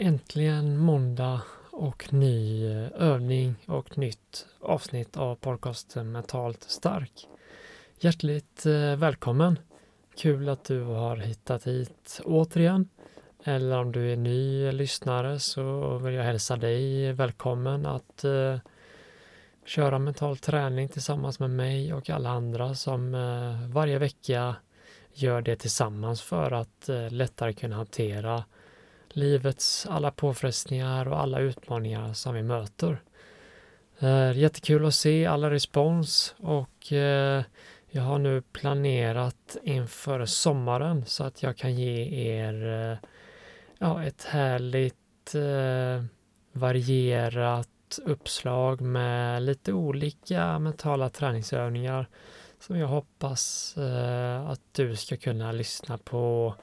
Äntligen måndag och ny eh, övning och nytt avsnitt av podcasten Mentalt stark. Hjärtligt eh, välkommen! Kul att du har hittat hit återigen. Eller om du är ny lyssnare så vill jag hälsa dig välkommen att eh, köra mental träning tillsammans med mig och alla andra som varje vecka gör det tillsammans för att lättare kunna hantera livets alla påfrestningar och alla utmaningar som vi möter. Eh, jättekul att se alla respons och eh, jag har nu planerat inför sommaren så att jag kan ge er eh, ja, ett härligt eh, varierat uppslag med lite olika mentala träningsövningar som jag hoppas eh, att du ska kunna lyssna på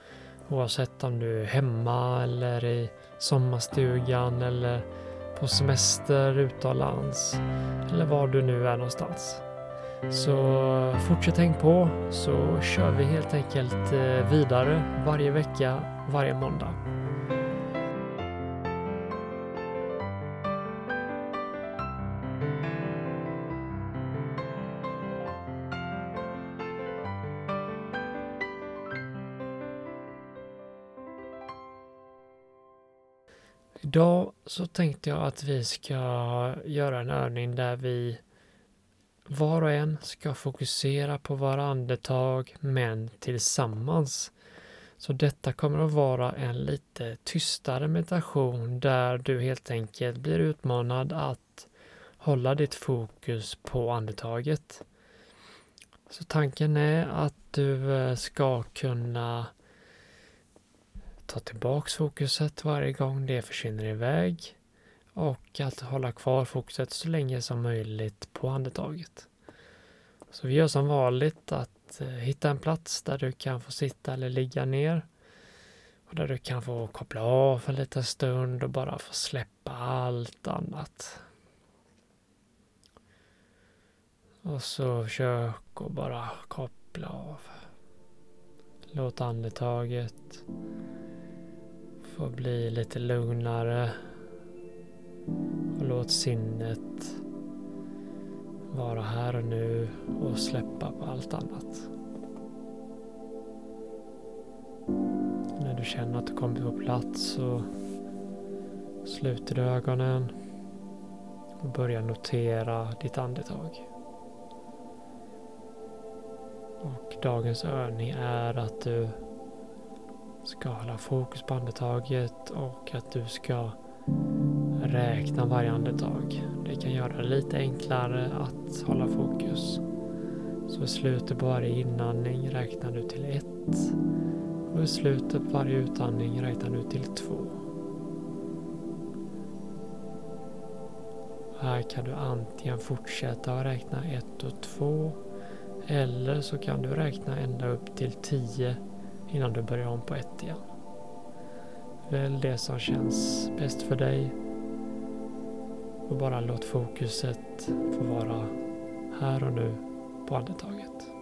Oavsett om du är hemma eller i sommarstugan eller på semester utomlands eller var du nu är någonstans. Så fortsätt häng på så kör vi helt enkelt eh, vidare varje vecka, varje måndag. Idag så tänkte jag att vi ska göra en övning där vi var och en ska fokusera på våra andetag men tillsammans. Så detta kommer att vara en lite tystare meditation där du helt enkelt blir utmanad att hålla ditt fokus på andetaget. Så tanken är att du eh, ska kunna ta tillbaks fokuset varje gång det försvinner iväg och att hålla kvar fokuset så länge som möjligt på andetaget. Så vi gör som vanligt att eh, hitta en plats där du kan få sitta eller ligga ner och där du kan få koppla av för en liten stund och bara få släppa allt annat. Och så försök att bara koppla av. Låt andetaget få bli lite lugnare. Och låt sinnet vara här och nu och släppa på allt annat. När du känner att du kommit på plats så sluter du ögonen och börjar notera ditt andetag. Och dagens övning är att du ska hålla fokus på andetaget och att du ska räkna varje andetag. Det kan göra det lite enklare att hålla fokus. Så i slutet på varje inandning räknar du till ett och i slutet på varje utandning räknar du till två. Här kan du antingen fortsätta att räkna ett och två eller så kan du räkna ända upp till tio innan du börjar om på ett igen. Välj det som känns bäst för dig och bara låt fokuset få vara här och nu på andetaget.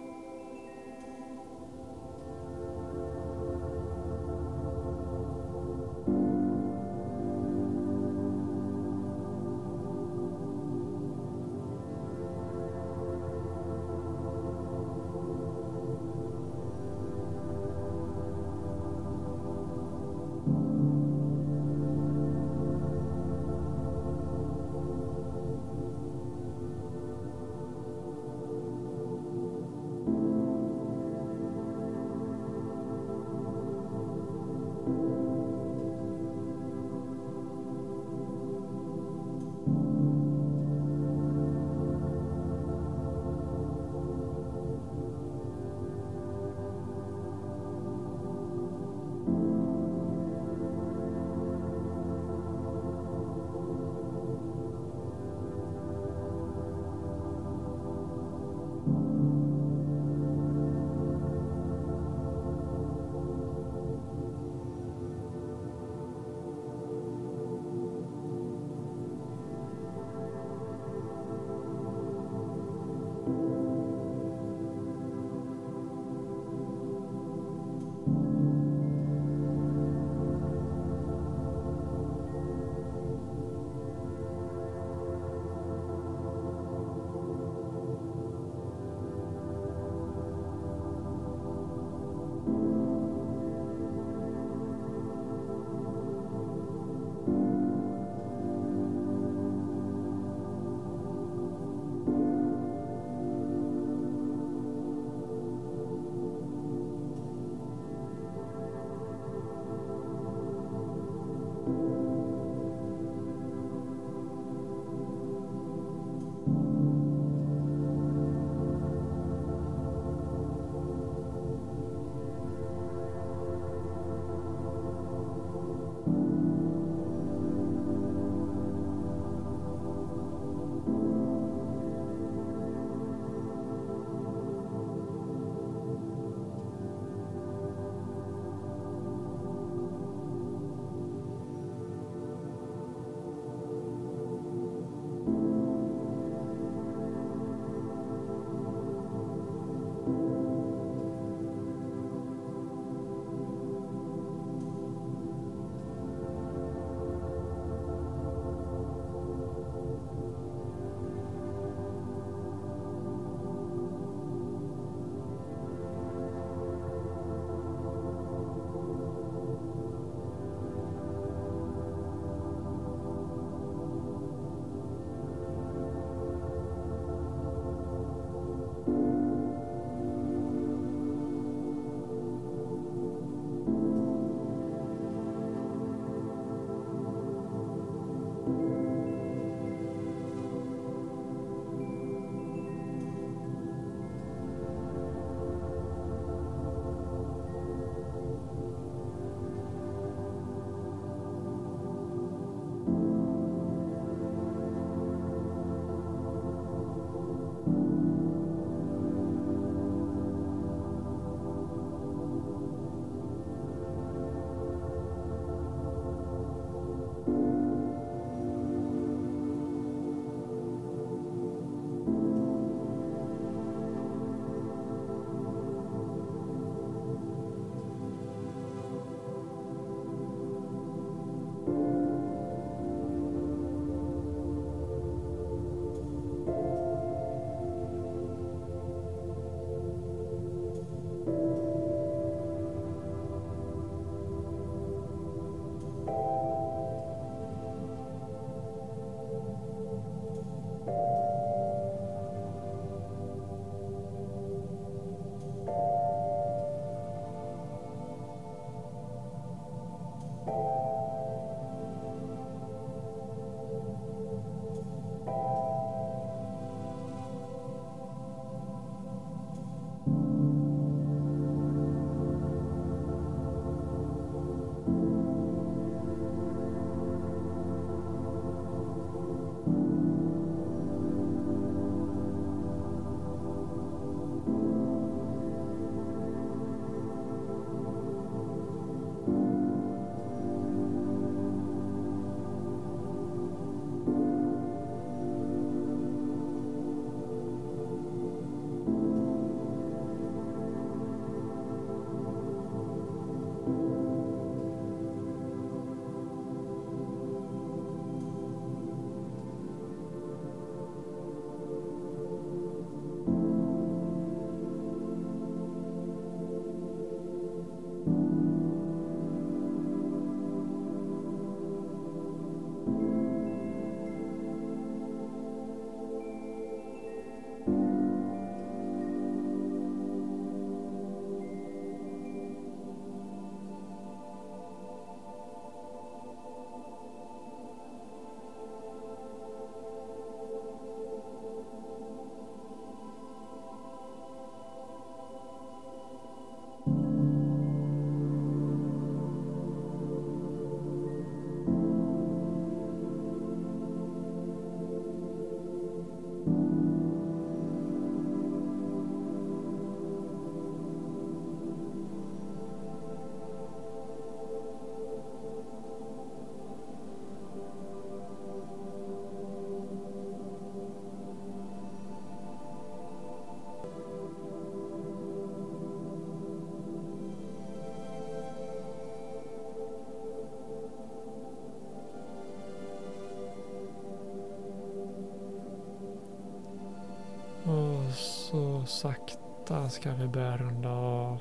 Sakta ska vi börja runda av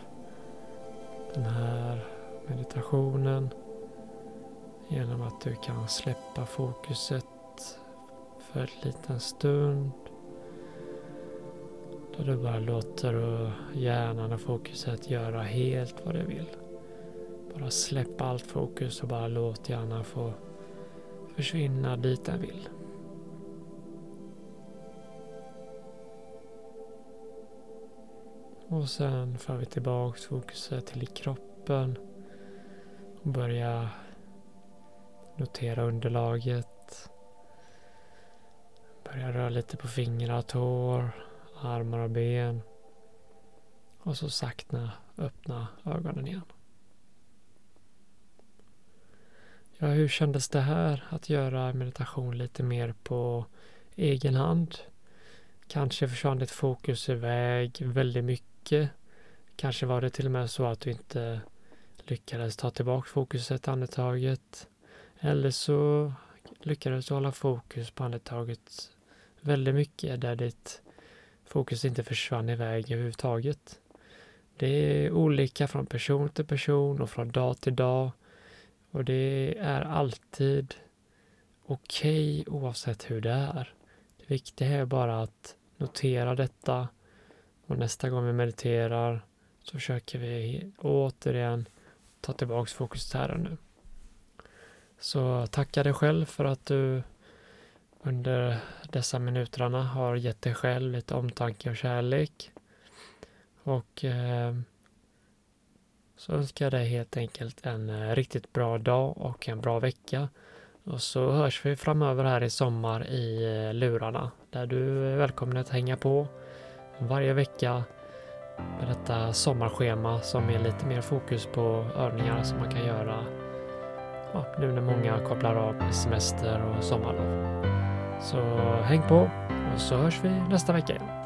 den här meditationen genom att du kan släppa fokuset för en liten stund. Där du bara låter hjärnan och fokuset göra helt vad det vill. Bara släpp allt fokus och bara låt hjärnan få försvinna dit den vill. Och sen för vi tillbaks fokuset till kroppen och börja notera underlaget. Börja röra lite på fingrar, tår, armar och ben. Och så sakta öppna ögonen igen. Ja, hur kändes det här att göra meditation lite mer på egen hand? Kanske försvann ditt fokus iväg väldigt mycket. Kanske var det till och med så att du inte lyckades ta tillbaka fokuset andetaget. Eller så lyckades du hålla fokus på andetaget väldigt mycket där ditt fokus inte försvann iväg överhuvudtaget. Det är olika från person till person och från dag till dag. Och det är alltid okej okay, oavsett hur det är. Det viktiga är bara att notera detta och nästa gång vi mediterar så försöker vi återigen ta tillbaks fokuset här och nu. Så tacka dig själv för att du under dessa minuterna har gett dig själv lite omtanke och kärlek. Och eh, så önskar jag dig helt enkelt en eh, riktigt bra dag och en bra vecka. Och så hörs vi framöver här i sommar i eh, lurarna där du är välkommen att hänga på varje vecka med detta sommarschema som är lite mer fokus på övningar som man kan göra ja, nu när många kopplar av semester och sommarlov. Så häng på och så hörs vi nästa vecka igen.